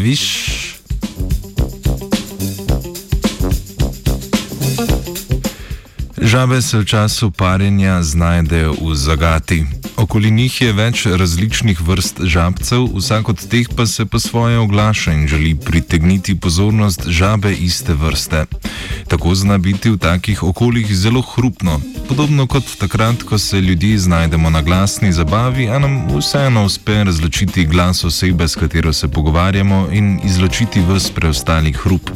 viš. Žabe se v času parjenja znajdejo v zagati. Okoli njih je več različnih vrst žabcev, vsak od teh pa se po svoje oglaša in želi pritegniti pozornost žabe iste vrste. Tako zna biti v takih okoljih zelo hrupno, podobno kot takrat, ko se ljudje znajdemo na glasni zabavi, a nam vseeno uspe razločiti glas osebe, s katero se pogovarjamo, in izločiti vse preostali hrup.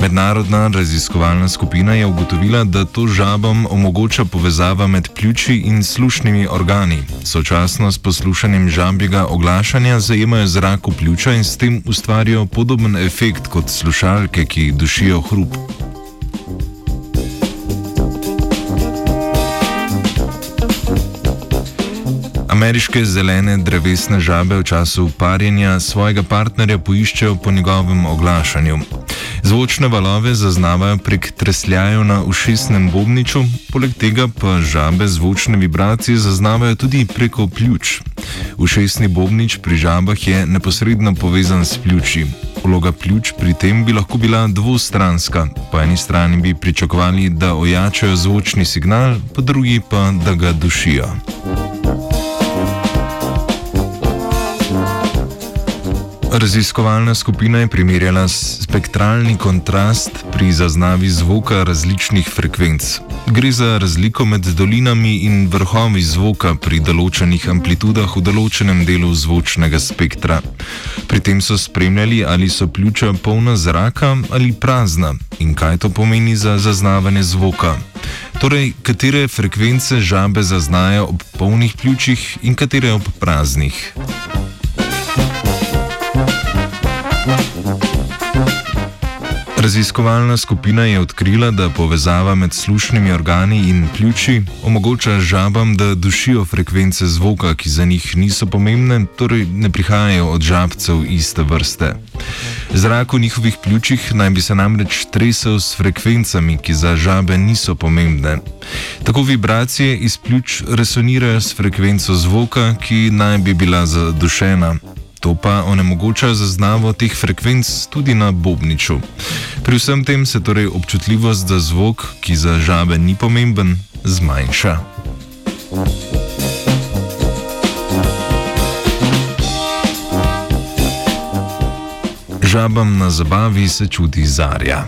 Mednarodna raziskovalna skupina je ugotovila, da to žabom omogoča povezava med pljuči in slušnimi organi. Sočasno s poslušanjem žabjega oglašanja zajemajo zrak v pljuča in s tem ustvarijo podoben efekt kot slušalke, ki dušijo hrup. Ameriške zelene drevesne žabe v času parjenja svojega partnerja poiščejo po njegovem oglašanju. Zvočne valove zaznavajo prek tresljajev na ušesnem bobniču, poleg tega pa žabe zvočne vibracije zaznavajo tudi preko pljuč. Ušesni bobnič pri žabah je neposredno povezan s pljuči. Vloga pljuč pri tem bi lahko bila dvostranska. Po eni strani bi pričakovali, da ojačajo zvočni signal, po drugi pa, da ga dušijo. Raziskovalna skupina je primerjala spektralni kontrast pri zaznavi zvoka različnih frekvenc. Gre za razliko med dolinami in vrhovi zvoka pri določenih amplitudah v določenem delu zvočnega spektra. Pri tem so spremljali, ali so pljuča polna zraka ali prazna in kaj to pomeni za zaznavanje zvoka. Torej, katere frekvence žabe zaznajo ob polnih pljučih in katere ob praznih. Raziskovalna skupina je odkrila, da povezava med slušnimi organi in pljuči omogoča žabam, da dušijo frekvence zvoka, ki za njih niso pomembne, torej ne prihajajo od žabcev iste vrste. Zrak v njihovih pljučih naj bi se namreč tresel s frekvencami, ki za žabe niso pomembne. Tako vibracije iz pljuč resonirajo s frekvenco zvoka, ki naj bi bila zadušena. To pa onemogoča zaznavo teh frekvenc tudi na Bobniču. Pri vsem tem se torej občutljivost za zvok, ki za žabe ni pomemben, zmanjša. Žabam na zabavi se čuti zarja.